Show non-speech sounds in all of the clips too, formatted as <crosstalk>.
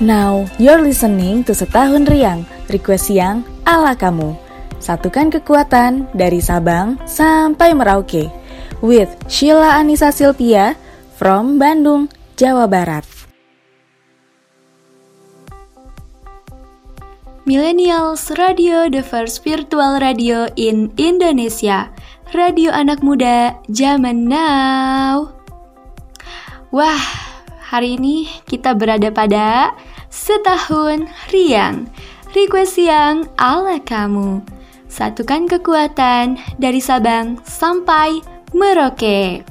Now, you're listening to Setahun Riang, request yang ala kamu. Satukan kekuatan dari Sabang sampai Merauke. With Sheila Anissa Silpia from Bandung, Jawa Barat. Millennials Radio, the first virtual radio in Indonesia. Radio anak muda zaman now. Wah, hari ini kita berada pada setahun riang. Request yang ala kamu. Satukan kekuatan dari Sabang sampai Merauke.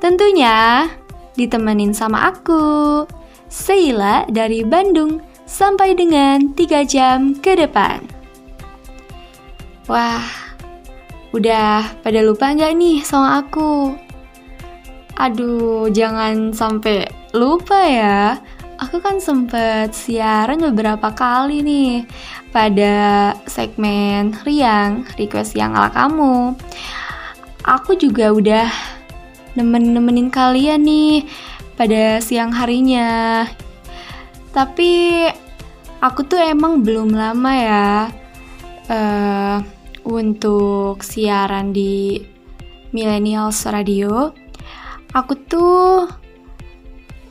Tentunya ditemenin sama aku, Sheila dari Bandung sampai dengan 3 jam ke depan. Wah, udah pada lupa nggak nih sama aku? Aduh, jangan sampai lupa ya. Aku kan sempet siaran beberapa kali nih pada segmen Riang, request yang ala kamu. Aku juga udah nemen-nemenin kalian nih pada siang harinya. Tapi aku tuh emang belum lama ya uh, untuk siaran di Millennials Radio aku tuh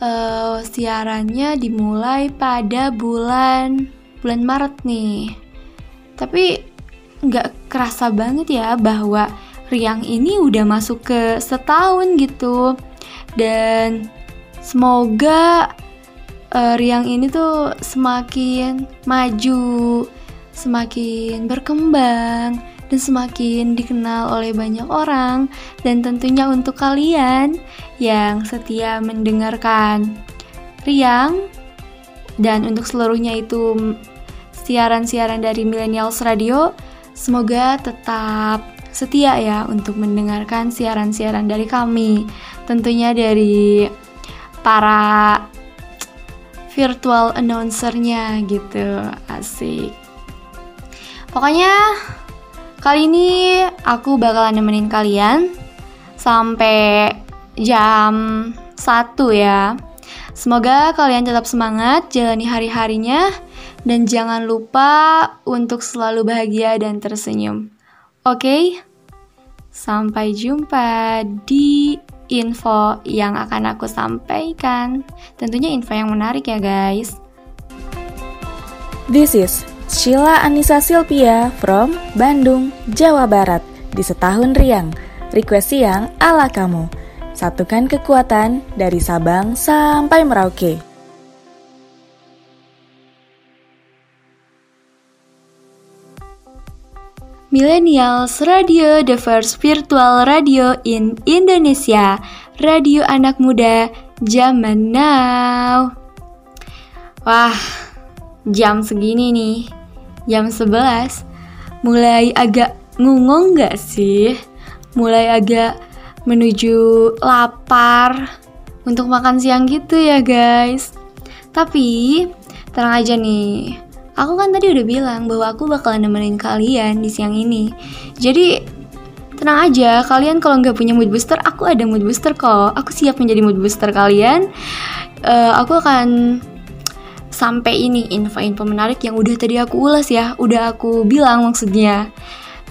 uh, siarannya dimulai pada bulan bulan Maret nih. Tapi nggak kerasa banget ya bahwa Riang ini udah masuk ke setahun gitu. Dan semoga uh, Riang ini tuh semakin maju, semakin berkembang, dan semakin dikenal oleh banyak orang dan tentunya untuk kalian yang setia mendengarkan Riang dan untuk seluruhnya itu siaran-siaran dari Millennials Radio semoga tetap setia ya untuk mendengarkan siaran-siaran dari kami. Tentunya dari para virtual announcernya gitu asik. Pokoknya Kali ini aku bakalan nemenin kalian sampai jam 1 ya. Semoga kalian tetap semangat jalani hari-harinya dan jangan lupa untuk selalu bahagia dan tersenyum. Oke? Okay? Sampai jumpa di info yang akan aku sampaikan. Tentunya info yang menarik ya, guys. This is Sheila Anissa Silpia from Bandung, Jawa Barat di Setahun Riang. Request siang ala kamu. Satukan kekuatan dari Sabang sampai Merauke. Millennials Radio, the first virtual radio in Indonesia. Radio anak muda zaman now. Wah, jam segini nih jam 11 mulai agak ngungong gak sih? Mulai agak menuju lapar untuk makan siang gitu ya guys. Tapi tenang aja nih, aku kan tadi udah bilang bahwa aku bakalan nemenin kalian di siang ini. Jadi tenang aja, kalian kalau nggak punya mood booster, aku ada mood booster kok. Aku siap menjadi mood booster kalian. Uh, aku akan sampai ini info-info menarik yang udah tadi aku ulas ya, udah aku bilang maksudnya.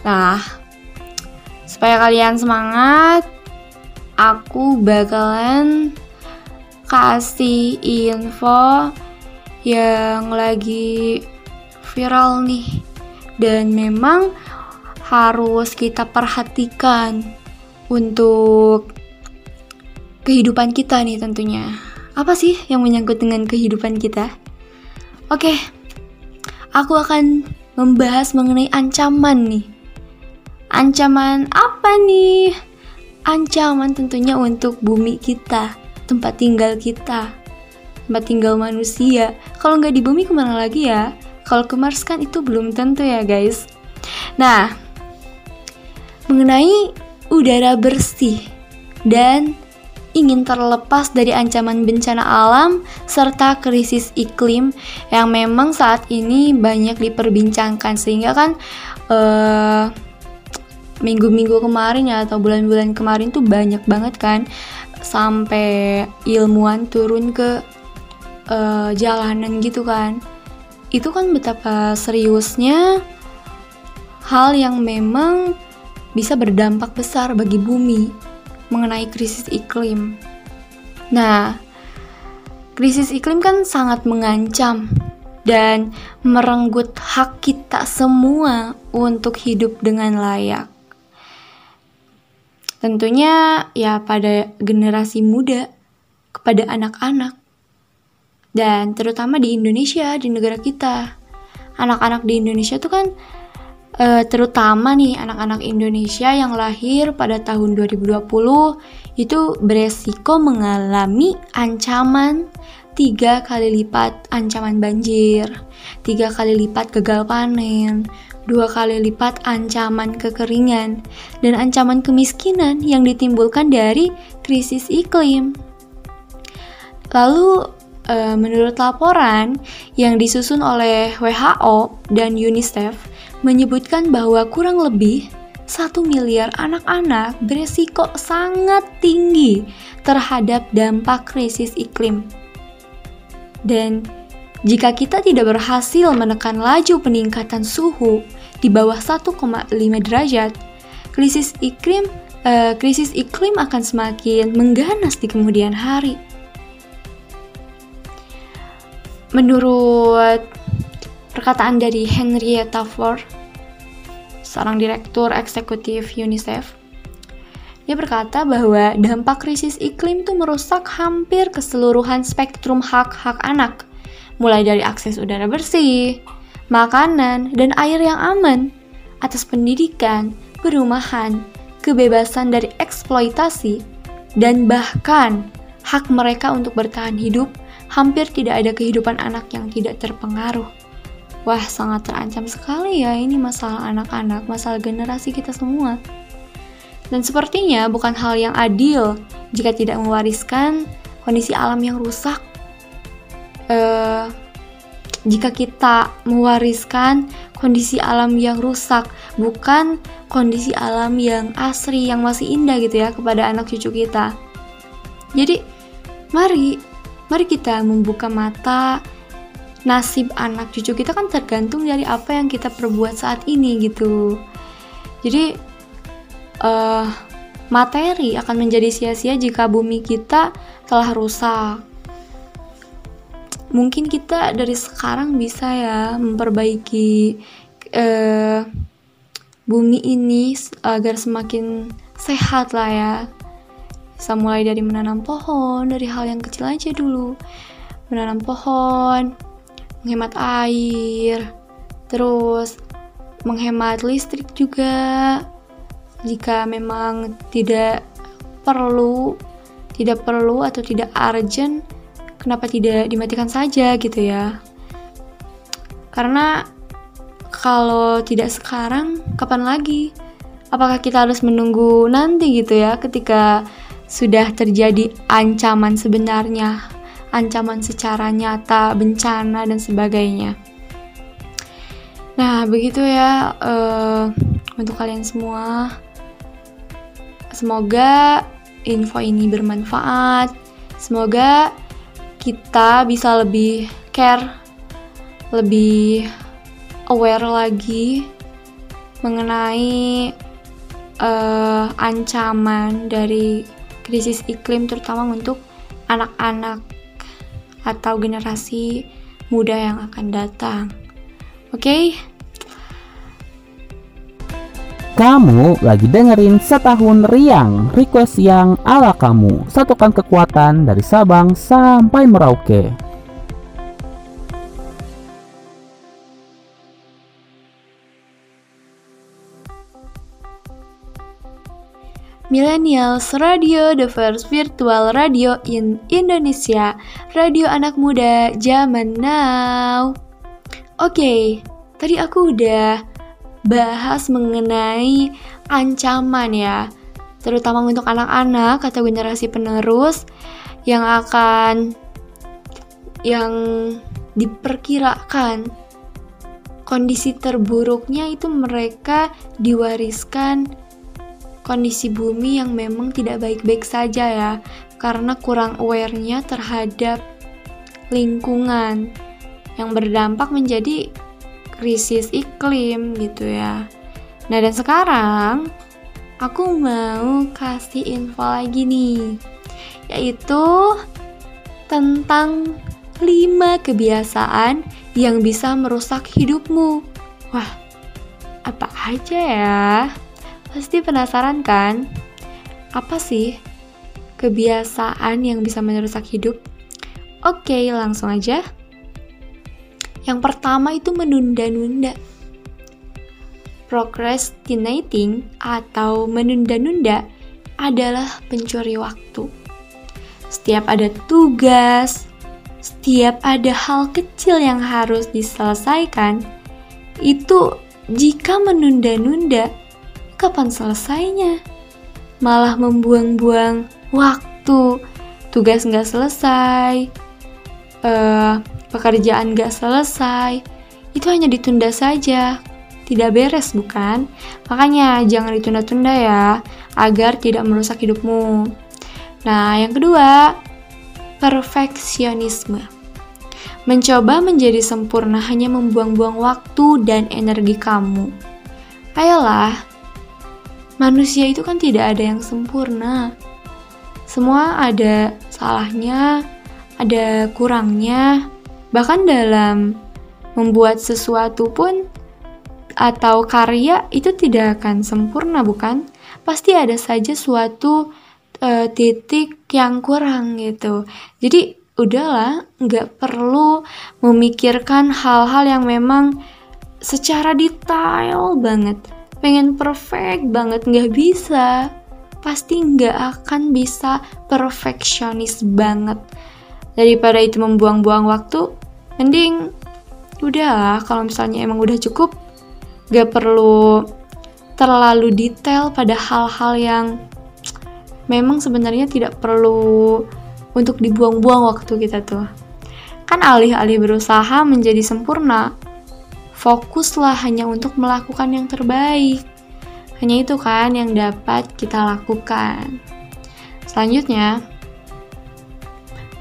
Nah, supaya kalian semangat, aku bakalan kasih info yang lagi viral nih dan memang harus kita perhatikan untuk kehidupan kita nih tentunya. Apa sih yang menyangkut dengan kehidupan kita? Oke, aku akan membahas mengenai ancaman nih. Ancaman apa nih? Ancaman tentunya untuk bumi kita, tempat tinggal kita, tempat tinggal manusia. Kalau nggak di bumi ke mana lagi ya? Kalau ke Mars kan itu belum tentu ya guys. Nah, mengenai udara bersih dan ingin terlepas dari ancaman bencana alam serta krisis iklim yang memang saat ini banyak diperbincangkan. Sehingga kan minggu minggu-minggu kemarin ya atau bulan-bulan kemarin tuh banyak banget kan sampai ilmuwan turun ke uh, jalanan gitu kan. Itu kan betapa seriusnya hal yang memang bisa berdampak besar bagi bumi mengenai krisis iklim. Nah, krisis iklim kan sangat mengancam dan merenggut hak kita semua untuk hidup dengan layak. Tentunya ya pada generasi muda, kepada anak-anak dan terutama di Indonesia di negara kita anak-anak di Indonesia tuh kan uh, terutama nih anak-anak Indonesia yang lahir pada tahun 2020 itu beresiko mengalami ancaman tiga kali lipat ancaman banjir, tiga kali lipat gagal panen, dua kali lipat ancaman kekeringan, dan ancaman kemiskinan yang ditimbulkan dari krisis iklim. Lalu e, menurut laporan yang disusun oleh WHO dan UNICEF menyebutkan bahwa kurang lebih satu miliar anak-anak beresiko sangat tinggi terhadap dampak krisis iklim. Dan jika kita tidak berhasil menekan laju peningkatan suhu di bawah 1,5 derajat, krisis iklim uh, krisis iklim akan semakin mengganas di kemudian hari. Menurut perkataan dari Henrietta Ford, seorang direktur eksekutif UNICEF, dia berkata bahwa dampak krisis iklim itu merusak hampir keseluruhan spektrum hak-hak anak, mulai dari akses udara bersih, makanan, dan air yang aman, atas pendidikan, perumahan, kebebasan dari eksploitasi, dan bahkan hak mereka untuk bertahan hidup hampir tidak ada kehidupan anak yang tidak terpengaruh. Wah, sangat terancam sekali ya ini masalah anak-anak, masalah generasi kita semua. Dan sepertinya bukan hal yang adil jika tidak mewariskan kondisi alam yang rusak. Uh, jika kita mewariskan kondisi alam yang rusak, bukan kondisi alam yang asri, yang masih indah gitu ya kepada anak cucu kita. Jadi, mari mari kita membuka mata nasib anak cucu kita kan tergantung dari apa yang kita perbuat saat ini gitu. Jadi uh, materi akan menjadi sia-sia jika bumi kita telah rusak. Mungkin kita dari sekarang bisa ya memperbaiki uh, bumi ini agar semakin sehat lah ya. Bisa mulai dari menanam pohon, dari hal yang kecil aja dulu. Menanam pohon, menghemat air, terus menghemat listrik juga. Jika memang tidak perlu, tidak perlu atau tidak urgent, kenapa tidak dimatikan saja gitu ya? Karena kalau tidak sekarang, kapan lagi? Apakah kita harus menunggu nanti gitu ya ketika sudah terjadi ancaman sebenarnya, ancaman secara nyata, bencana, dan sebagainya. Nah, begitu ya uh, untuk kalian semua. Semoga info ini bermanfaat. Semoga kita bisa lebih care, lebih aware lagi mengenai uh, ancaman dari krisis iklim terutama untuk anak-anak atau generasi muda yang akan datang. Oke? Okay? Kamu lagi dengerin setahun riang request yang ala kamu. Satukan kekuatan dari Sabang sampai Merauke. Millennials Radio, the first virtual radio in Indonesia, radio anak muda zaman now. Oke, okay, tadi aku udah bahas mengenai ancaman ya, terutama untuk anak-anak atau generasi penerus yang akan yang diperkirakan kondisi terburuknya itu mereka diwariskan kondisi bumi yang memang tidak baik-baik saja ya, karena kurang aware-nya terhadap lingkungan yang berdampak menjadi krisis iklim gitu ya. Nah, dan sekarang aku mau kasih info lagi nih, yaitu tentang 5 kebiasaan yang bisa merusak hidupmu. Wah, apa aja ya? Pasti penasaran kan? Apa sih kebiasaan yang bisa merusak hidup? Oke, langsung aja. Yang pertama itu menunda-nunda. Procrastinating atau menunda-nunda adalah pencuri waktu. Setiap ada tugas, setiap ada hal kecil yang harus diselesaikan, itu jika menunda-nunda, kapan selesainya? Malah membuang-buang waktu, tugas nggak selesai, uh, pekerjaan nggak selesai, itu hanya ditunda saja. Tidak beres, bukan? Makanya jangan ditunda-tunda ya, agar tidak merusak hidupmu. Nah, yang kedua, perfeksionisme. Mencoba menjadi sempurna hanya membuang-buang waktu dan energi kamu. Ayolah, manusia itu kan tidak ada yang sempurna. Semua ada salahnya, ada kurangnya, bahkan dalam membuat sesuatu pun atau karya itu tidak akan sempurna, bukan? Pasti ada saja suatu uh, titik yang kurang gitu. Jadi udahlah, nggak perlu memikirkan hal-hal yang memang secara detail banget, pengen perfect banget nggak bisa, pasti nggak akan bisa perfeksionis banget. Daripada itu membuang-buang waktu, mending udahlah kalau misalnya emang udah cukup, nggak perlu terlalu detail pada hal-hal yang memang sebenarnya tidak perlu untuk dibuang-buang waktu kita tuh. Kan alih-alih berusaha menjadi sempurna, fokuslah hanya untuk melakukan yang terbaik. Hanya itu kan yang dapat kita lakukan. Selanjutnya,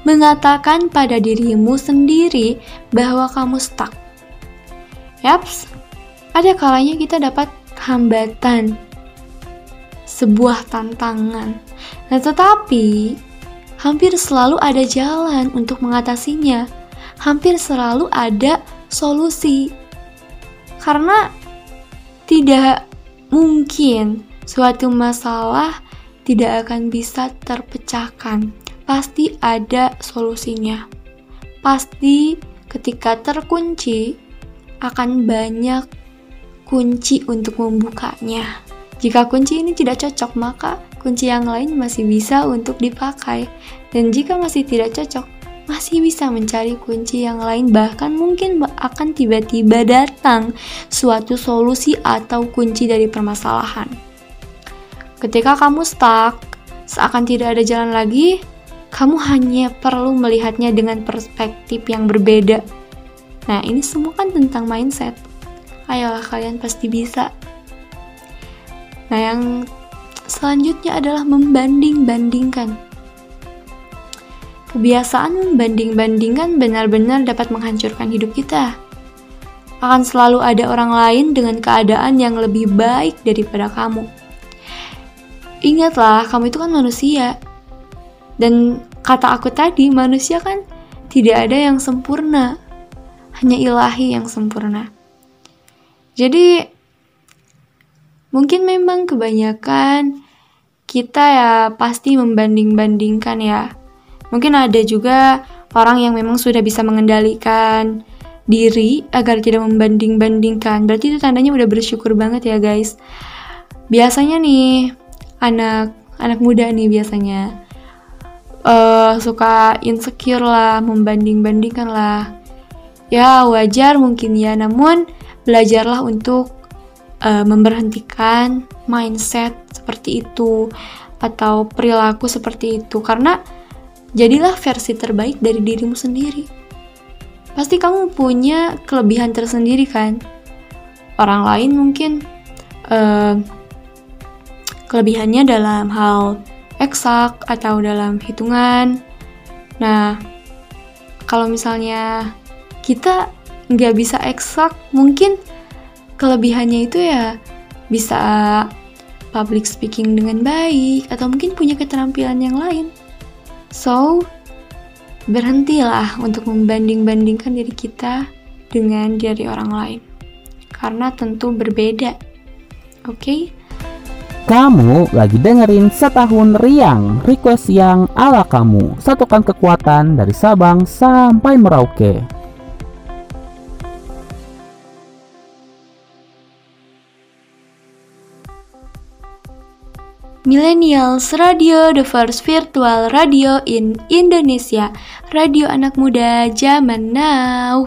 mengatakan pada dirimu sendiri bahwa kamu stuck. Yaps, ada kalanya kita dapat hambatan, sebuah tantangan, Nah, tetapi hampir selalu ada jalan untuk mengatasinya. Hampir selalu ada solusi. Karena tidak mungkin suatu masalah tidak akan bisa terpecahkan. Pasti ada solusinya. Pasti ketika terkunci akan banyak kunci untuk membukanya. Jika kunci ini tidak cocok, maka kunci yang lain masih bisa untuk dipakai. Dan jika masih tidak cocok, masih bisa mencari kunci yang lain bahkan mungkin akan tiba-tiba datang suatu solusi atau kunci dari permasalahan. Ketika kamu stuck, seakan tidak ada jalan lagi, kamu hanya perlu melihatnya dengan perspektif yang berbeda. Nah, ini semua kan tentang mindset. Ayolah kalian pasti bisa. Nah, yang Selanjutnya adalah membanding-bandingkan. Kebiasaan membanding-bandingkan benar-benar dapat menghancurkan hidup kita. Akan selalu ada orang lain dengan keadaan yang lebih baik daripada kamu. Ingatlah, kamu itu kan manusia. Dan kata aku tadi, manusia kan tidak ada yang sempurna. Hanya ilahi yang sempurna. Jadi, Mungkin memang kebanyakan kita ya pasti membanding-bandingkan ya. Mungkin ada juga orang yang memang sudah bisa mengendalikan diri agar tidak membanding-bandingkan. Berarti itu tandanya udah bersyukur banget ya guys. Biasanya nih anak anak muda nih biasanya uh, suka insecure lah, membanding-bandingkan lah. Ya wajar mungkin ya, namun belajarlah untuk uh, memberhentikan mindset seperti itu atau perilaku seperti itu karena jadilah versi terbaik dari dirimu sendiri. Pasti kamu punya kelebihan tersendiri kan? Orang lain mungkin uh, kelebihannya dalam hal eksak atau dalam hitungan. Nah, kalau misalnya kita nggak bisa eksak mungkin kelebihannya itu ya bisa public speaking dengan baik atau mungkin punya keterampilan yang lain so berhentilah untuk membanding-bandingkan diri kita dengan diri orang lain. Karena tentu berbeda. Oke? Okay? Kamu lagi dengerin setahun riang request yang ala kamu. Satukan kekuatan dari Sabang sampai Merauke Millennials Radio, the first virtual radio in Indonesia Radio anak muda zaman now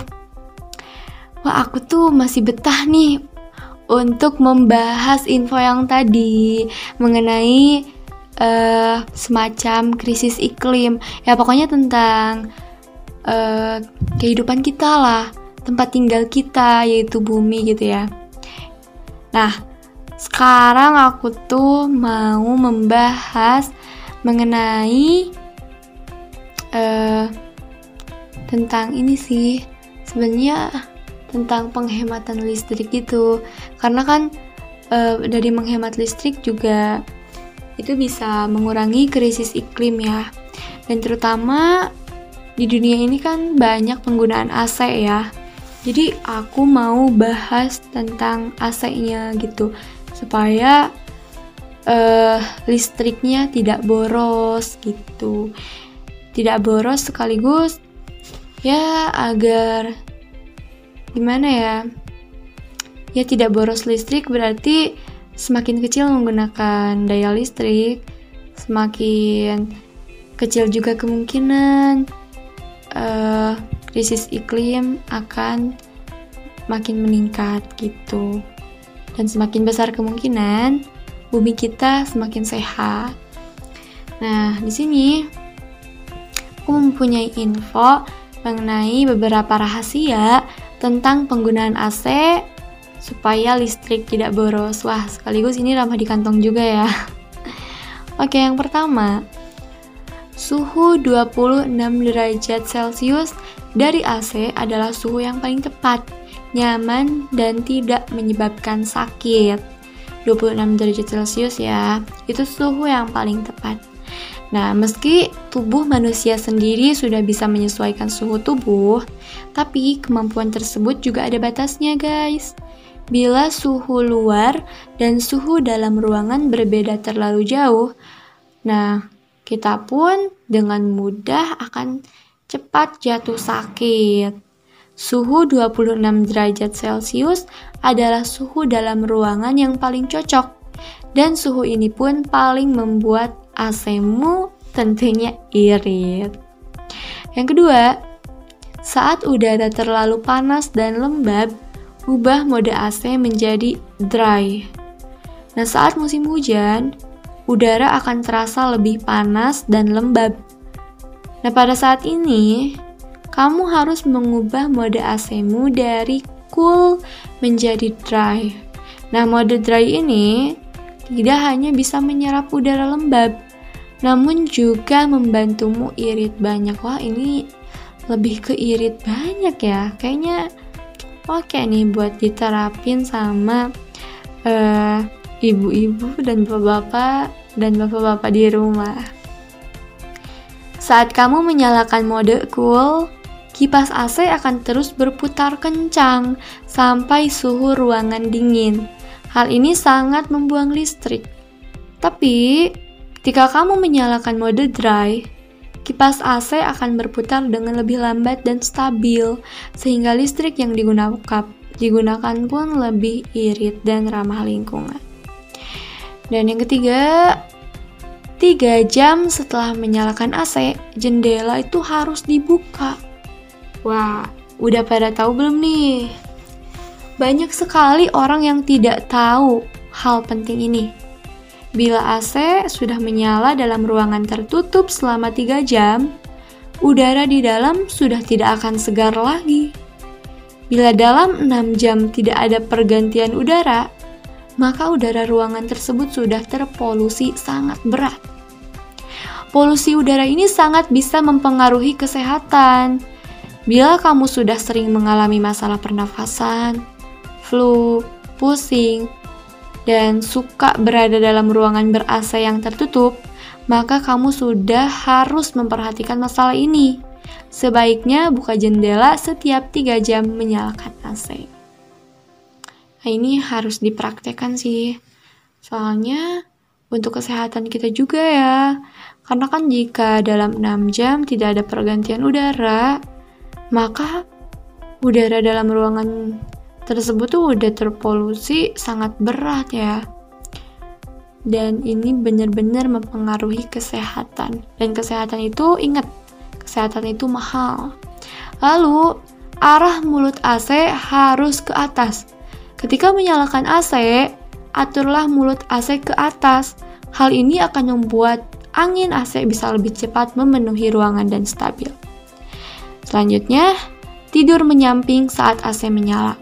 Wah aku tuh masih betah nih untuk membahas info yang tadi mengenai uh, semacam krisis iklim. Ya pokoknya tentang uh, kehidupan kita lah, tempat tinggal kita yaitu bumi gitu ya. Nah, sekarang aku tuh mau membahas mengenai uh, tentang ini sih. Sebenarnya tentang penghematan listrik itu karena kan e, dari menghemat listrik juga itu bisa mengurangi krisis iklim ya. Dan terutama di dunia ini kan banyak penggunaan AC ya. Jadi aku mau bahas tentang AC-nya gitu supaya uh, listriknya tidak boros gitu. Tidak boros sekaligus ya agar gimana ya ya tidak boros listrik berarti semakin kecil menggunakan daya listrik semakin kecil juga kemungkinan uh, krisis iklim akan makin meningkat gitu dan semakin besar kemungkinan bumi kita semakin sehat nah di sini aku mempunyai info mengenai beberapa rahasia tentang penggunaan AC supaya listrik tidak boros. Wah, sekaligus ini ramah di kantong juga ya. <laughs> Oke, yang pertama, suhu 26 derajat Celcius dari AC adalah suhu yang paling tepat, nyaman, dan tidak menyebabkan sakit. 26 derajat Celcius ya, itu suhu yang paling tepat. Nah, meski tubuh manusia sendiri sudah bisa menyesuaikan suhu tubuh, tapi kemampuan tersebut juga ada batasnya, guys. Bila suhu luar dan suhu dalam ruangan berbeda terlalu jauh, nah, kita pun dengan mudah akan cepat jatuh sakit. Suhu 26 derajat Celcius adalah suhu dalam ruangan yang paling cocok, dan suhu ini pun paling membuat AC-mu tentunya irit. Yang kedua, saat udara terlalu panas dan lembab, ubah mode AC menjadi dry. Nah, saat musim hujan, udara akan terasa lebih panas dan lembab. Nah, pada saat ini, kamu harus mengubah mode AC-mu dari cool menjadi dry. Nah, mode dry ini tidak hanya bisa menyerap udara lembab, namun juga membantumu irit banyak. Wah, ini lebih ke irit banyak ya. Kayaknya oke nih buat diterapin sama uh, ibu-ibu dan bapak-bapak dan bapak-bapak di rumah. Saat kamu menyalakan mode cool, kipas AC akan terus berputar kencang sampai suhu ruangan dingin. Hal ini sangat membuang listrik. Tapi, ketika kamu menyalakan mode dry, kipas AC akan berputar dengan lebih lambat dan stabil, sehingga listrik yang digunakan, digunakan pun lebih irit dan ramah lingkungan. Dan yang ketiga, 3 jam setelah menyalakan AC, jendela itu harus dibuka. Wah, udah pada tahu belum nih? Banyak sekali orang yang tidak tahu hal penting ini. Bila AC sudah menyala dalam ruangan tertutup selama 3 jam, udara di dalam sudah tidak akan segar lagi. Bila dalam 6 jam tidak ada pergantian udara, maka udara ruangan tersebut sudah terpolusi sangat berat. Polusi udara ini sangat bisa mempengaruhi kesehatan, Bila kamu sudah sering mengalami masalah pernafasan, flu, pusing, dan suka berada dalam ruangan ber-AC yang tertutup, maka kamu sudah harus memperhatikan masalah ini. Sebaiknya buka jendela setiap 3 jam menyalakan AC. Nah, ini harus dipraktekkan sih. Soalnya untuk kesehatan kita juga ya. Karena kan jika dalam 6 jam tidak ada pergantian udara, maka udara dalam ruangan tersebut tuh udah terpolusi sangat berat ya. Dan ini benar-benar mempengaruhi kesehatan. Dan kesehatan itu ingat, kesehatan itu mahal. Lalu, arah mulut AC harus ke atas. Ketika menyalakan AC, aturlah mulut AC ke atas. Hal ini akan membuat angin AC bisa lebih cepat memenuhi ruangan dan stabil. Selanjutnya, tidur menyamping saat AC menyala.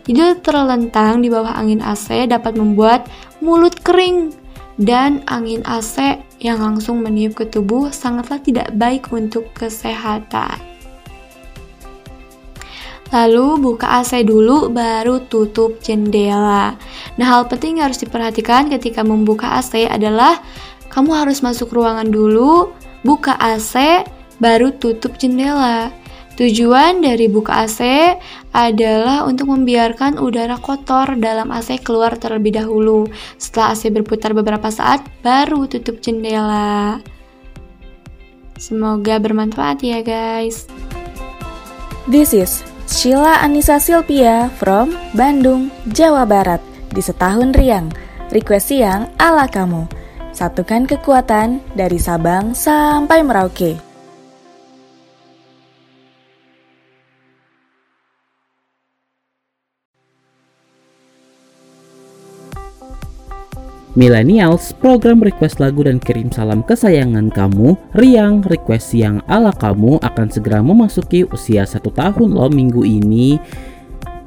Tidur terlentang di bawah angin AC dapat membuat mulut kering dan angin AC yang langsung meniup ke tubuh sangatlah tidak baik untuk kesehatan. Lalu buka AC dulu baru tutup jendela. Nah, hal penting yang harus diperhatikan ketika membuka AC adalah kamu harus masuk ruangan dulu, buka AC, baru tutup jendela. Tujuan dari buka AC adalah untuk membiarkan udara kotor dalam AC keluar terlebih dahulu. Setelah AC berputar beberapa saat, baru tutup jendela. Semoga bermanfaat ya guys. This is Sheila Anissa Silpia from Bandung, Jawa Barat di Setahun Riang. Request siang ala kamu. Satukan kekuatan dari Sabang sampai Merauke. Millennials, program request lagu dan kirim salam kesayangan kamu, Riang Request yang ala kamu akan segera memasuki usia satu tahun loh minggu ini.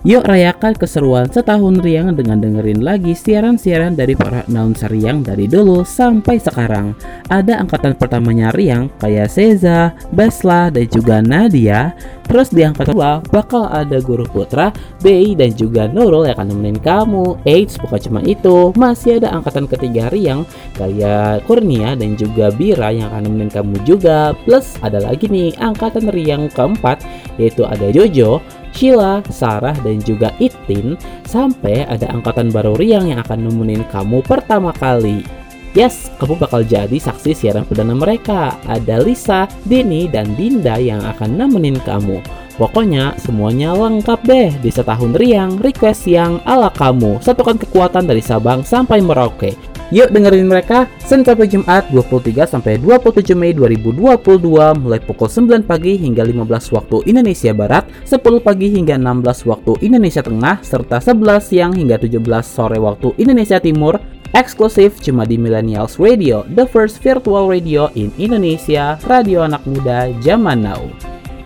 Yuk rayakan keseruan setahun Riang dengan dengerin lagi siaran-siaran dari para announcer Riang dari dulu sampai sekarang. Ada angkatan pertamanya Riang kayak Seza, Basla, dan juga Nadia. Terus di angkatan kedua bakal ada Guru Putra, Bei, dan juga Nurul yang akan nemenin kamu. Eits, bukan cuma itu, masih ada angkatan ketiga Riang kayak Kurnia dan juga Bira yang akan nemenin kamu juga. Plus ada lagi nih angkatan Riang keempat yaitu ada Jojo, Sheila, Sarah, dan juga Itin sampai ada angkatan baru Riang yang akan nemenin kamu pertama kali. Yes, kamu bakal jadi saksi siaran perdana mereka. Ada Lisa, Dini, dan Dinda yang akan nemenin kamu. Pokoknya semuanya lengkap deh di setahun riang, request yang ala kamu. Satukan kekuatan dari Sabang sampai Merauke. Yuk dengerin mereka Senin sampai Jumat 23 sampai 27 Mei 2022 mulai pukul 9 pagi hingga 15 waktu Indonesia Barat, 10 pagi hingga 16 waktu Indonesia Tengah, serta 11 siang hingga 17 sore waktu Indonesia Timur eksklusif cuma di Millennials Radio, the first virtual radio in Indonesia, radio anak muda zaman now.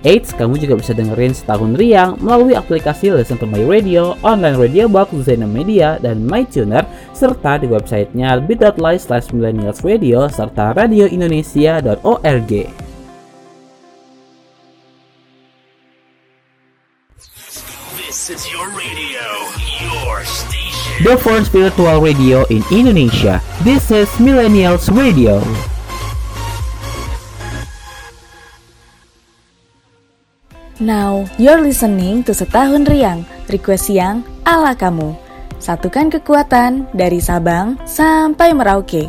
Eits, kamu juga bisa dengerin setahun riang melalui aplikasi Listen to My Radio, online radio box Zena Media, dan MyTuner, serta di websitenya bit.ly slash millennials radio, serta radioindonesia.org. This is your radio, your station. The first virtual radio in Indonesia. This is Millennials Radio. Now, you're listening to Setahun Riang, request siang ala kamu. Satukan kekuatan dari Sabang sampai Merauke.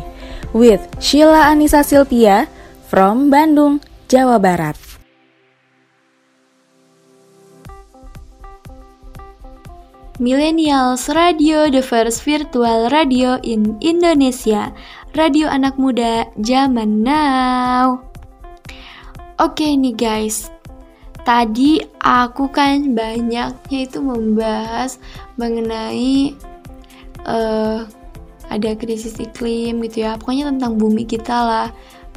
With Sheila Anissa Silpia from Bandung, Jawa Barat. Millennials Radio, the first virtual radio in Indonesia. Radio anak muda zaman now. Oke nih guys, tadi aku kan banyaknya itu membahas mengenai uh, ada krisis iklim gitu ya. Pokoknya tentang bumi kita lah.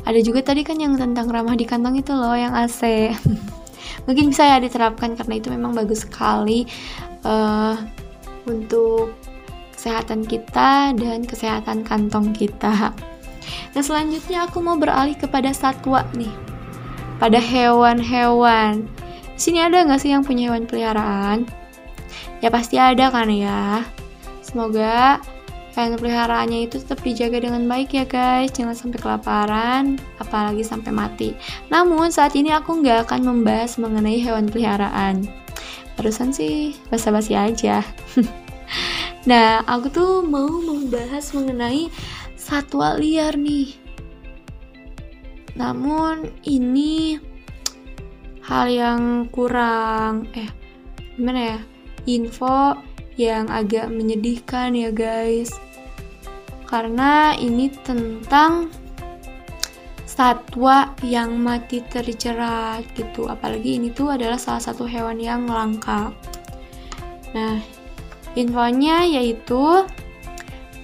Ada juga tadi kan yang tentang ramah di kantong itu loh, yang AC. <laughs> Mungkin bisa ya diterapkan karena itu memang bagus sekali uh, untuk kesehatan kita dan kesehatan kantong kita. Nah selanjutnya aku mau beralih kepada satwa nih, pada hewan-hewan. Sini ada nggak sih yang punya hewan peliharaan? Ya pasti ada kan ya. Semoga hewan peliharaannya itu tetap dijaga dengan baik ya guys. Jangan sampai kelaparan, apalagi sampai mati. Namun saat ini aku nggak akan membahas mengenai hewan peliharaan. Barusan sih basa-basi aja. <laughs> nah, aku tuh mau membahas mengenai satwa liar nih. Namun ini hal yang kurang eh gimana ya? Info yang agak menyedihkan ya guys. Karena ini tentang satwa yang mati terjerat gitu. Apalagi ini tuh adalah salah satu hewan yang langka. Nah, infonya yaitu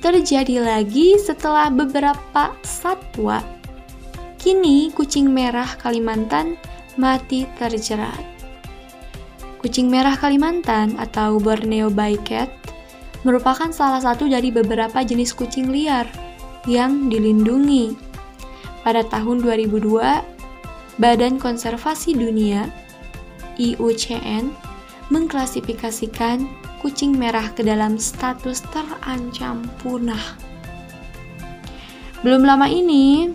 terjadi lagi setelah beberapa satwa. Kini kucing merah Kalimantan mati terjerat. Kucing merah Kalimantan atau Borneo Bycat merupakan salah satu dari beberapa jenis kucing liar yang dilindungi. Pada tahun 2002, Badan Konservasi Dunia IUCN mengklasifikasikan kucing merah ke dalam status terancam punah. Belum lama ini,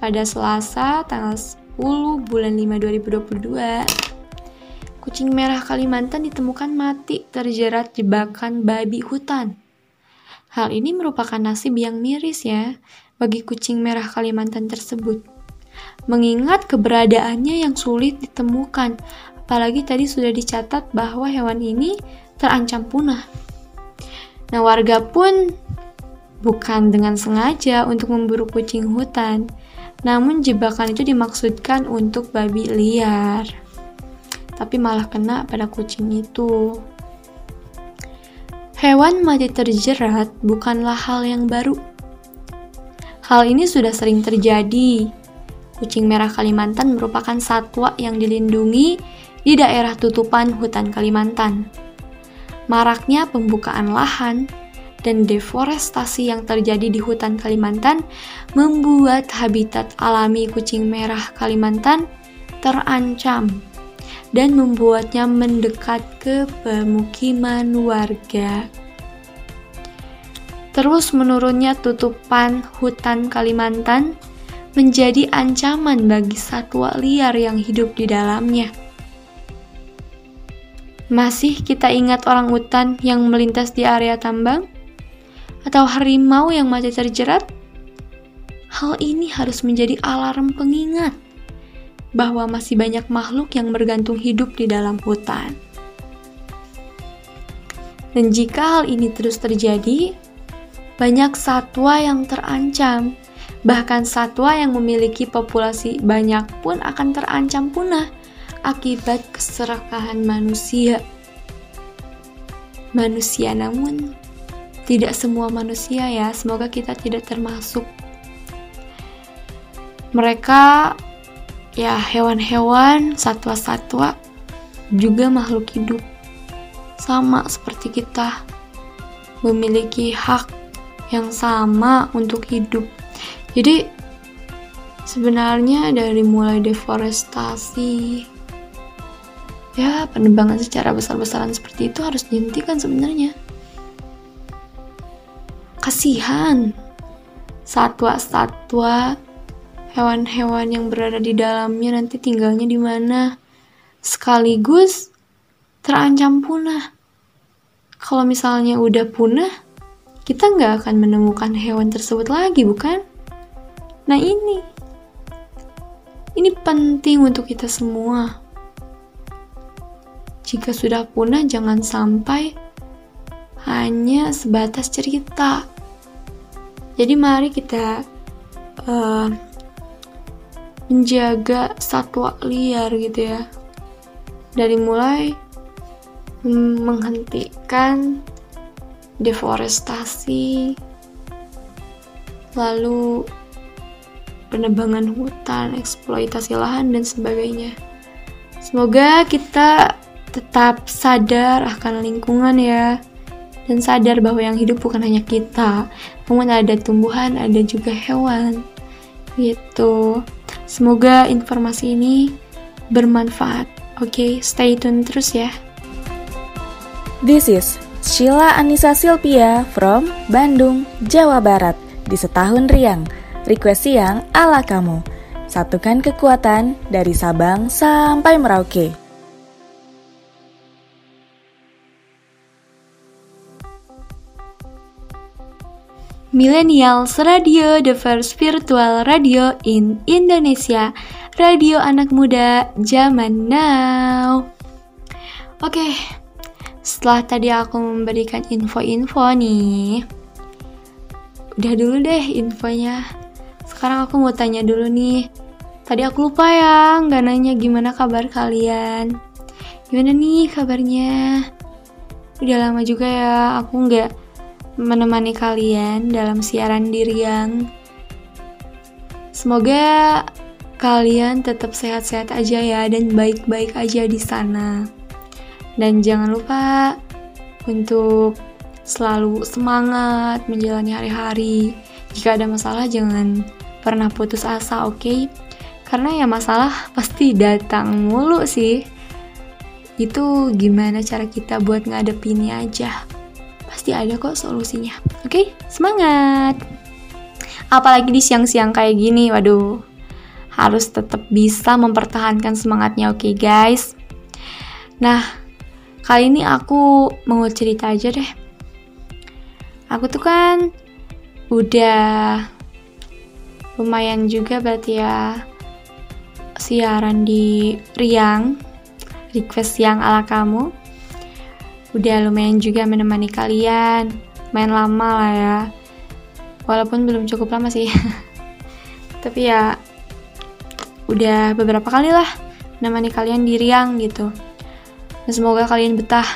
pada Selasa tanggal 10 bulan 5 2022, kucing merah Kalimantan ditemukan mati terjerat jebakan babi hutan. Hal ini merupakan nasib yang miris ya bagi kucing merah Kalimantan tersebut. Mengingat keberadaannya yang sulit ditemukan, apalagi tadi sudah dicatat bahwa hewan ini terancam punah. Nah, warga pun bukan dengan sengaja untuk memburu kucing hutan, namun jebakan itu dimaksudkan untuk babi liar. Tapi malah kena pada kucing itu. Hewan mati terjerat bukanlah hal yang baru. Hal ini sudah sering terjadi. Kucing merah Kalimantan merupakan satwa yang dilindungi di daerah tutupan hutan Kalimantan maraknya pembukaan lahan dan deforestasi yang terjadi di hutan Kalimantan membuat habitat alami kucing merah Kalimantan terancam dan membuatnya mendekat ke pemukiman warga. Terus menurunnya tutupan hutan Kalimantan menjadi ancaman bagi satwa liar yang hidup di dalamnya. Masih kita ingat orang utan yang melintas di area tambang? Atau harimau yang mati terjerat? Hal ini harus menjadi alarm pengingat bahwa masih banyak makhluk yang bergantung hidup di dalam hutan. Dan jika hal ini terus terjadi, banyak satwa yang terancam, bahkan satwa yang memiliki populasi banyak pun akan terancam punah akibat keserakahan manusia. Manusia namun tidak semua manusia ya, semoga kita tidak termasuk. Mereka ya hewan-hewan, satwa-satwa juga makhluk hidup. Sama seperti kita memiliki hak yang sama untuk hidup. Jadi sebenarnya dari mulai deforestasi, ya penebangan secara besar-besaran seperti itu harus dihentikan sebenarnya kasihan. Satwa-satwa hewan-hewan yang berada di dalamnya nanti tinggalnya di mana? Sekaligus terancam punah. Kalau misalnya udah punah kita nggak akan menemukan hewan tersebut lagi bukan? Nah ini. Ini penting untuk kita semua. Jika sudah punah, jangan sampai hanya sebatas cerita. Jadi, mari kita uh, menjaga satwa liar, gitu ya, dari mulai menghentikan deforestasi, lalu penebangan hutan, eksploitasi lahan, dan sebagainya. Semoga kita tetap sadar akan lingkungan ya dan sadar bahwa yang hidup bukan hanya kita namun ada tumbuhan ada juga hewan gitu semoga informasi ini bermanfaat Oke, stay tune terus ya. This is Sheila Anissa Silpia from Bandung, Jawa Barat di Setahun Riang. Request yang ala kamu. Satukan kekuatan dari Sabang sampai Merauke. Millennials Radio, the first virtual radio in Indonesia. Radio anak muda zaman now. Oke, setelah tadi aku memberikan info-info nih, udah dulu deh infonya. Sekarang aku mau tanya dulu nih. Tadi aku lupa ya, nggak nanya gimana kabar kalian. Gimana nih kabarnya? Udah lama juga ya, aku nggak menemani kalian dalam siaran diri yang semoga kalian tetap sehat-sehat aja ya dan baik-baik aja di sana. Dan jangan lupa untuk selalu semangat menjalani hari-hari. Jika ada masalah jangan pernah putus asa, oke? Okay? Karena ya masalah pasti datang mulu sih. Itu gimana cara kita buat ngadepinnya aja pasti ada kok solusinya. Oke, okay? semangat! Apalagi di siang-siang kayak gini, waduh, harus tetap bisa mempertahankan semangatnya, oke okay, guys? Nah, kali ini aku mau cerita aja deh. Aku tuh kan udah lumayan juga berarti ya siaran di Riang, request yang ala kamu udah lumayan juga menemani kalian. Main lama lah ya. Walaupun belum cukup lama sih. <laughs> Tapi ya udah beberapa kali lah menemani kalian di Riang gitu. Dan semoga kalian betah.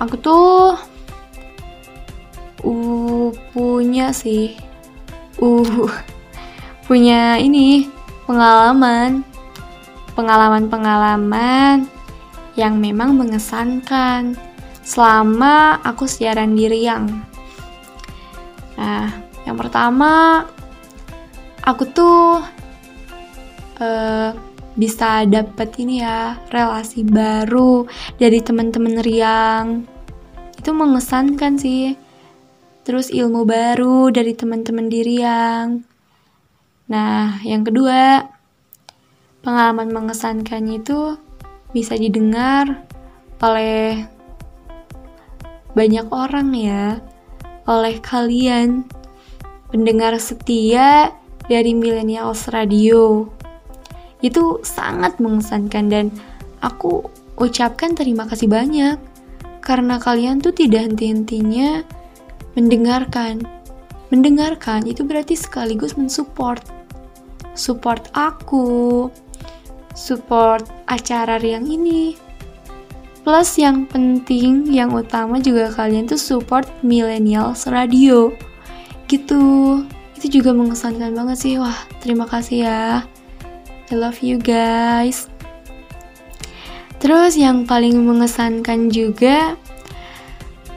Aku tuh uh punya sih. Uh <laughs> punya ini pengalaman. Pengalaman-pengalaman yang memang mengesankan selama aku siaran di Riang. Nah, yang pertama aku tuh uh, bisa dapet ini ya relasi baru dari teman-teman Riang. Itu mengesankan sih. Terus ilmu baru dari teman-teman di Riang. Nah, yang kedua, pengalaman mengesankannya itu bisa didengar oleh banyak orang ya, oleh kalian pendengar setia dari Millennials Radio. Itu sangat mengesankan dan aku ucapkan terima kasih banyak karena kalian tuh tidak henti-hentinya mendengarkan. Mendengarkan itu berarti sekaligus mensupport. Support aku, support acara riang ini. Plus yang penting, yang utama juga kalian tuh support Millennials Radio. Gitu. Itu juga mengesankan banget sih. Wah, terima kasih ya. I love you guys. Terus yang paling mengesankan juga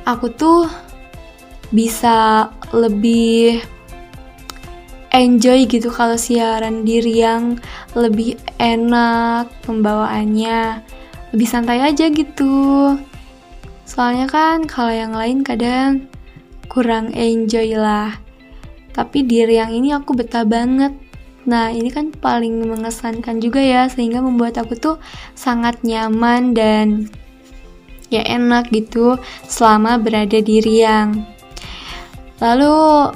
aku tuh bisa lebih enjoy gitu kalau siaran diri yang lebih enak pembawaannya lebih santai aja gitu. Soalnya kan kalau yang lain kadang kurang enjoy lah. Tapi diri yang ini aku betah banget. Nah ini kan paling mengesankan juga ya Sehingga membuat aku tuh sangat nyaman dan ya enak gitu Selama berada di Riang. Lalu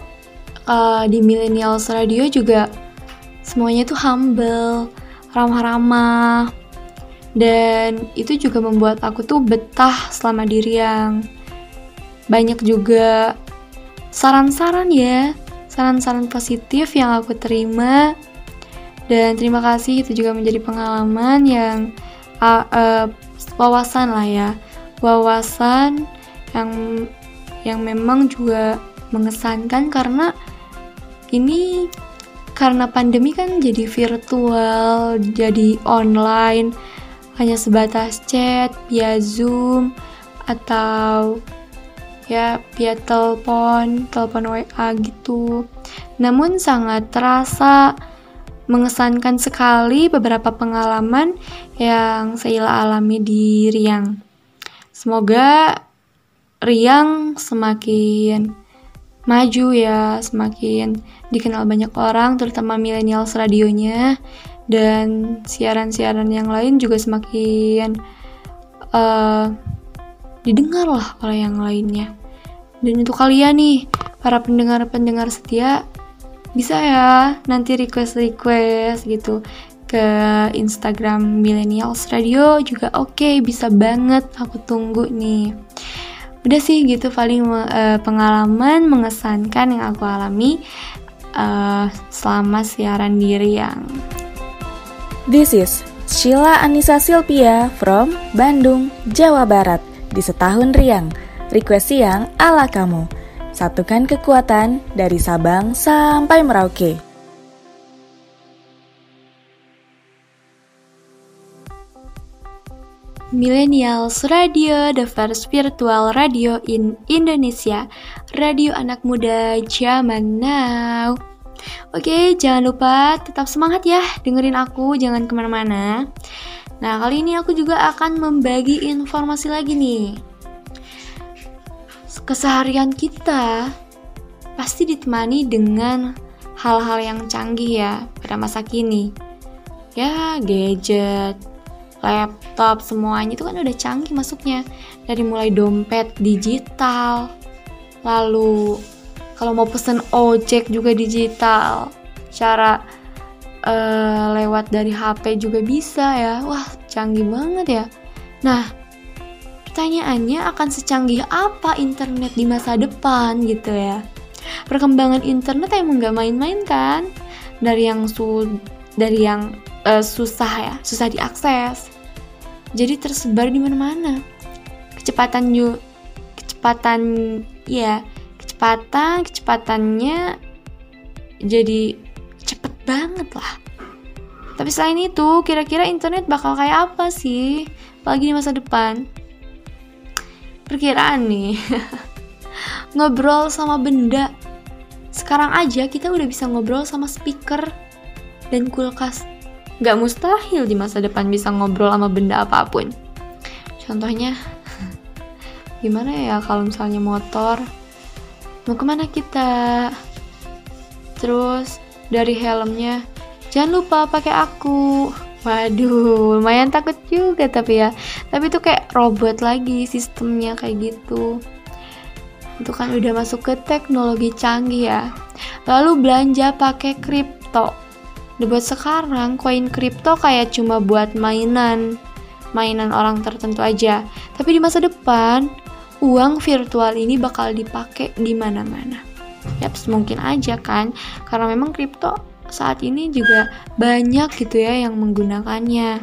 uh, di Millennials Radio juga semuanya tuh humble, ramah-ramah, dan itu juga membuat aku tuh betah selama di Riang. Banyak juga saran-saran ya, saran-saran positif yang aku terima, dan terima kasih itu juga menjadi pengalaman yang uh, uh, wawasan lah ya, wawasan yang yang memang juga mengesankan karena ini karena pandemi kan jadi virtual, jadi online, hanya sebatas chat via Zoom atau ya via telepon, telepon WA gitu. Namun sangat terasa mengesankan sekali beberapa pengalaman yang Sheila alami di Riang. Semoga Riang semakin maju ya, semakin dikenal banyak orang, terutama milenials radionya, dan siaran-siaran yang lain juga semakin uh, didengar lah oleh yang lainnya. Dan untuk kalian nih, para pendengar-pendengar setia, bisa ya nanti request-request gitu ke Instagram Millennials Radio juga oke okay, bisa banget aku tunggu nih udah sih gitu paling uh, pengalaman mengesankan yang aku alami uh, selama siaran diri yang This is Sheila Anissa Silpia from Bandung, Jawa Barat di setahun riang. Request siang ala kamu. Satukan kekuatan dari Sabang sampai Merauke. Millennials Radio, the first virtual radio in Indonesia. Radio anak muda zaman now. Oke, jangan lupa tetap semangat ya dengerin aku, jangan ke mana-mana. Nah, kali ini aku juga akan membagi informasi lagi nih keseharian kita pasti ditemani dengan hal-hal yang canggih ya pada masa kini. Ya, gadget, laptop, semuanya itu kan udah canggih masuknya. Dari mulai dompet digital, lalu kalau mau pesen ojek juga digital, cara uh, lewat dari HP juga bisa ya. Wah, canggih banget ya. Nah, Pertanyaannya akan secanggih apa internet di masa depan gitu ya. Perkembangan internet emang gak main-main kan? Dari yang su dari yang uh, susah ya, susah diakses. Jadi tersebar di mana-mana. Kecepatan yuk, kecepatan ya, kecepatan kecepatannya jadi cepet banget lah. Tapi selain itu, kira-kira internet bakal kayak apa sih? Apalagi di masa depan perkiraan nih <laughs> ngobrol sama benda sekarang aja kita udah bisa ngobrol sama speaker dan kulkas Gak mustahil di masa depan bisa ngobrol sama benda apa pun contohnya <laughs> gimana ya kalau misalnya motor mau ke mana kita terus dari helmnya jangan lupa pakai aku Waduh, lumayan takut juga tapi ya. Tapi itu kayak robot lagi sistemnya kayak gitu. Itu kan udah masuk ke teknologi canggih ya. Lalu belanja pakai kripto. Buat sekarang koin kripto kayak cuma buat mainan, mainan orang tertentu aja. Tapi di masa depan, uang virtual ini bakal dipakai di mana-mana. Yaps, mungkin aja kan, karena memang kripto saat ini juga banyak gitu ya yang menggunakannya.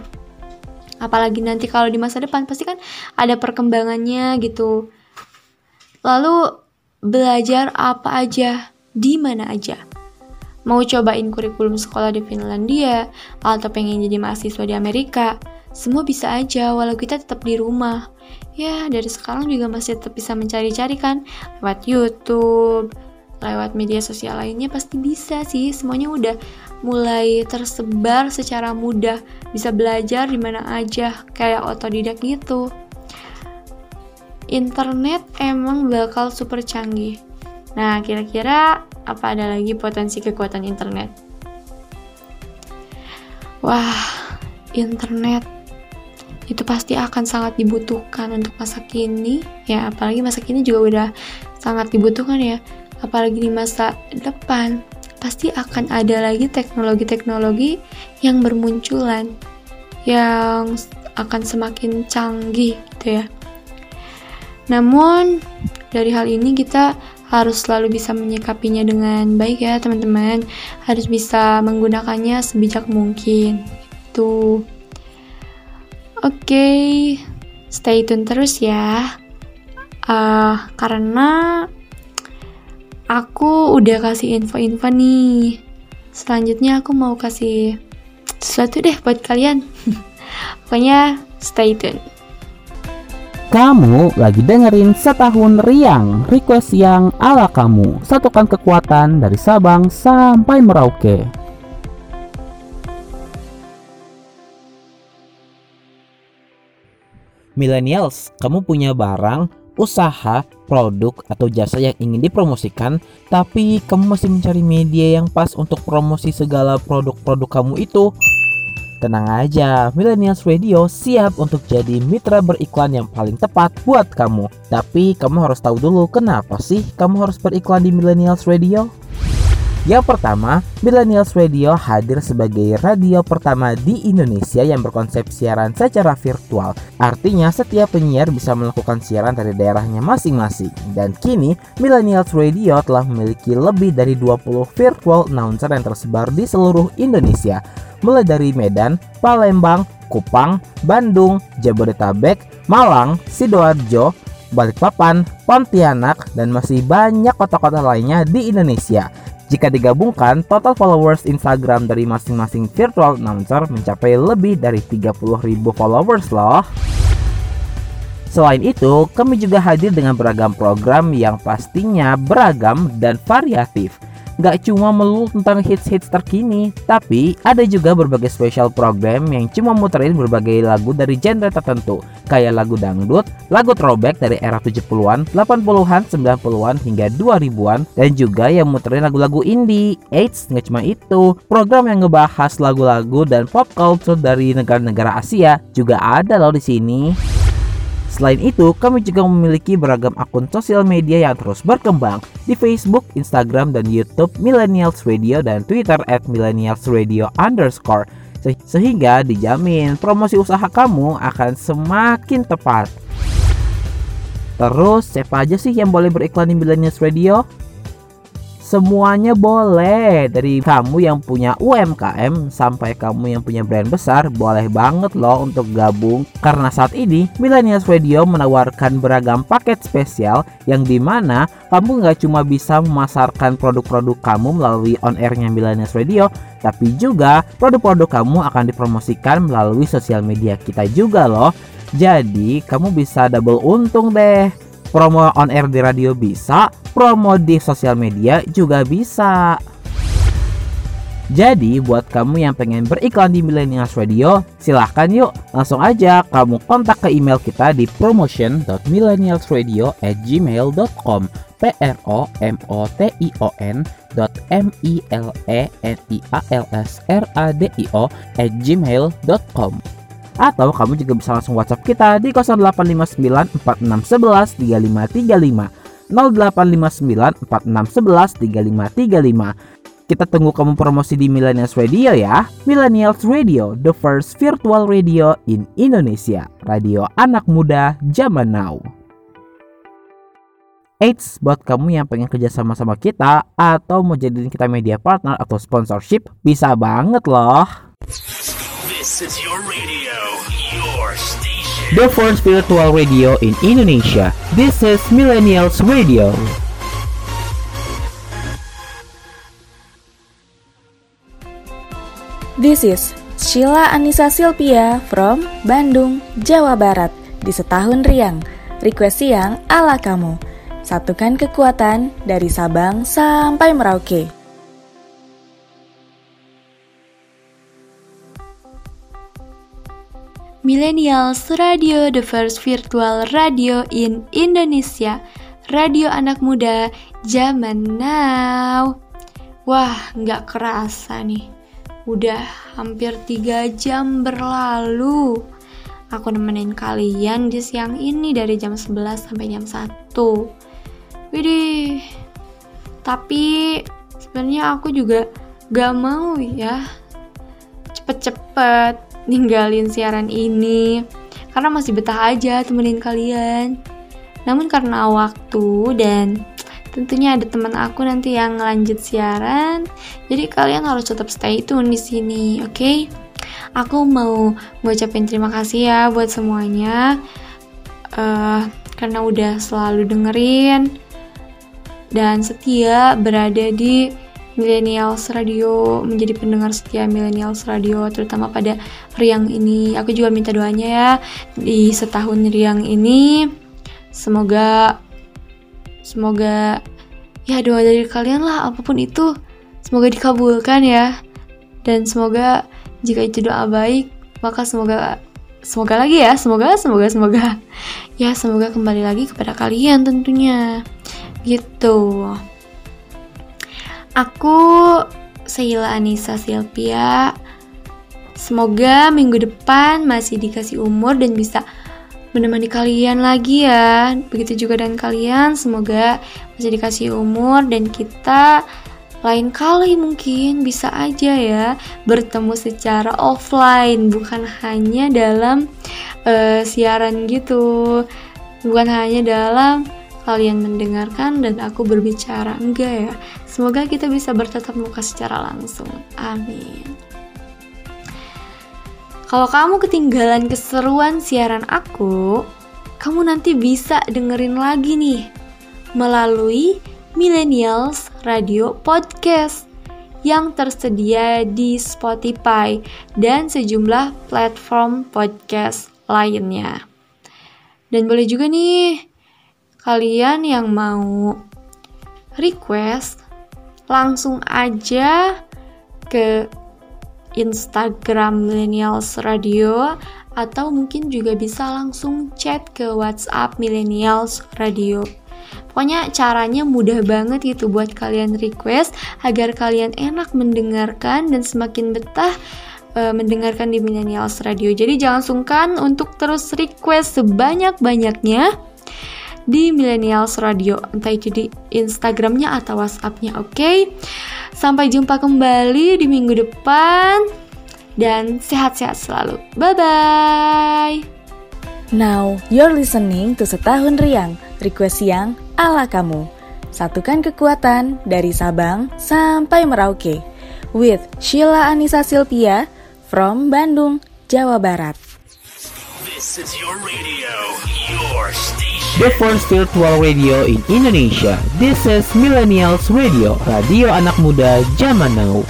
Apalagi nanti kalau di masa depan pasti kan ada perkembangannya gitu. Lalu belajar apa aja, di mana aja. Mau cobain kurikulum sekolah di Finlandia atau pengen jadi mahasiswa di Amerika, semua bisa aja walau kita tetap di rumah. Ya, dari sekarang juga masih tetap bisa mencari-cari kan? Lewat YouTube, lewat media sosial lainnya pasti bisa sih. Semuanya udah mulai tersebar secara mudah. Bisa belajar di mana aja kayak otodidak gitu. Internet emang bakal super canggih nah kira-kira apa ada lagi potensi kekuatan internet? Wah internet itu pasti akan sangat dibutuhkan untuk masa kini. Ya apalagi masa kini juga udah sangat dibutuhkan ya. Apalagi di masa depan, pasti akan ada lagi teknologi-teknologi yang bermunculan yang akan semakin canggih gitu ya. Namun dari hal ini kita harus selalu bisa menyikapinya dengan baik ya teman-teman. Harus bisa menggunakannya sebijak mungkin. Itu. Oke, okay, stay tune terus ya. Uh, karena aku udah kasih info-info nih. Selanjutnya aku mau kasih sesuatu deh buat kalian. <laughs> Pokoknya stay tune. Kamu lagi dengerin setahun riang request yang ala kamu. Satukan kekuatan dari Sabang sampai Merauke. Millennials, kamu punya barang, usaha, produk, atau jasa yang ingin dipromosikan Tapi kamu masih mencari media yang pas untuk promosi segala produk-produk kamu itu? Tenang aja, Millennials Radio siap untuk jadi mitra beriklan yang paling tepat buat kamu. Tapi kamu harus tahu dulu kenapa sih kamu harus beriklan di Millennials Radio? Yang pertama, Millennials Radio hadir sebagai radio pertama di Indonesia yang berkonsep siaran secara virtual. Artinya setiap penyiar bisa melakukan siaran dari daerahnya masing-masing. Dan kini, Millennials Radio telah memiliki lebih dari 20 virtual announcer yang tersebar di seluruh Indonesia. Mulai dari Medan, Palembang, Kupang, Bandung, Jabodetabek, Malang, Sidoarjo, Balikpapan, Pontianak, dan masih banyak kota-kota lainnya di Indonesia. Jika digabungkan, total followers Instagram dari masing-masing virtual announcer mencapai lebih dari 30.000 followers loh. Selain itu, kami juga hadir dengan beragam program yang pastinya beragam dan variatif. Gak cuma melulu tentang hits-hits terkini, tapi ada juga berbagai special program yang cuma muterin berbagai lagu dari genre tertentu, kayak lagu dangdut, lagu throwback dari era 70-an, 80-an, 90-an hingga 2000-an, dan juga yang muterin lagu-lagu indie. Eits, nggak cuma itu, program yang ngebahas lagu-lagu dan pop culture dari negara-negara Asia juga ada loh di sini. Selain itu, kami juga memiliki beragam akun sosial media yang terus berkembang di Facebook, Instagram, dan YouTube Millennials Radio dan Twitter at Millennials Radio underscore Se- sehingga dijamin promosi usaha kamu akan semakin tepat. Terus, siapa aja sih yang boleh beriklan di Millennials Radio? Semuanya boleh. Dari kamu yang punya UMKM Sampai kamu yang punya brand besar Boleh banget loh untuk gabung. Karena saat ini Millennials Radio menawarkan beragam paket spesial Yang di mana kamu nggak cuma bisa memasarkan produk-produk kamu melalui on-airnya Millennials Radio Tapi juga produk-produk kamu akan dipromosikan melalui sosial media kita juga loh. Jadi kamu bisa double untung deh promo on air di radio bisa, promo di sosial media juga bisa. Jadi buat kamu yang pengen beriklan di Millennials Radio, silahkan yuk langsung aja kamu kontak ke email kita di promotion.millennialsradio@gmail.com p r o m o t i o n m i l e n i a l s r a d i o gmail.com atau kamu juga bisa langsung WhatsApp kita di 0859 4611 3535 0859 4611 3535 kita tunggu kamu promosi di Millennials Radio ya. Millennials Radio, the first virtual radio in Indonesia. Radio anak muda zaman now. Eits, buat kamu yang pengen kerja sama sama kita Atau mau jadiin kita media partner atau sponsorship Bisa banget loh. This is your radio. The first virtual radio in Indonesia. This is Millennials Radio. This is Sheila Anissa Silpia from Bandung, Jawa Barat di setahun riang. Request siang ala kamu. Satukan kekuatan dari Sabang sampai Merauke. Millennials Radio, the first virtual radio in Indonesia. Radio anak muda zaman now. Wah, nggak kerasa nih. Udah hampir 3 jam berlalu. Aku nemenin kalian di siang ini dari jam 11 sampai jam 1. Widih. Tapi sebenarnya aku juga gak mau ya cepet-cepet ninggalin siaran ini karena masih betah aja temenin kalian. Namun karena waktu dan tentunya ada teman aku nanti yang lanjut siaran, jadi kalian harus tetap stay tune di sini, oke? Okay? Aku mau ngucapin terima kasih ya buat semuanya uh, karena udah selalu dengerin dan setia berada di Millennials Radio menjadi pendengar setia Millennials Radio terutama pada Riang ini. Aku juga minta doanya ya di setahun Riang ini semoga semoga ya doa dari kalian lah apa pun itu semoga dikabulkan ya dan semoga jika itu doa baik maka semoga semoga lagi ya, semoga, semoga, semoga. Ya, semoga kembali lagi kepada kalian tentunya. Gitu. Aku Sheila Anissa Silvia. Semoga minggu depan masih dikasih umur dan bisa menemani kalian lagi ya. Begitu juga dengan kalian, semoga masih dikasih umur dan kita lain kali mungkin bisa aja ya bertemu secara offline bukan hanya dalam uh, siaran gitu bukan hanya dalam kalian mendengarkan dan aku berbicara enggak ya semoga kita bisa bertatap muka secara langsung amin kalau kamu ketinggalan keseruan siaran aku kamu nanti bisa dengerin lagi nih melalui Millennials Radio Podcast yang tersedia di Spotify dan sejumlah platform podcast lainnya. Dan boleh juga nih kalian yang mau request langsung aja ke Instagram Millennials Radio atau mungkin juga bisa langsung chat ke WhatsApp Millennials Radio Pokoknya caranya mudah banget gitu buat kalian request agar kalian enak mendengarkan dan semakin betah uh, mendengarkan di Millennials Radio. Jadi jangan sungkan untuk terus request sebanyak-banyaknya di Millennials Radio entah itu di Instagramnya atau WhatsAppnya oke okay? sampai jumpa kembali di minggu depan dan sehat-sehat selalu bye bye now you're listening to setahun riang request yang ala kamu. Satukan kekuatan dari Sabang sampai Merauke. With Sheila Anissa Silvia from Bandung, Jawa Barat. This is your radio, your station. The first virtual radio in Indonesia. This is Millennials Radio, radio anak muda zaman now.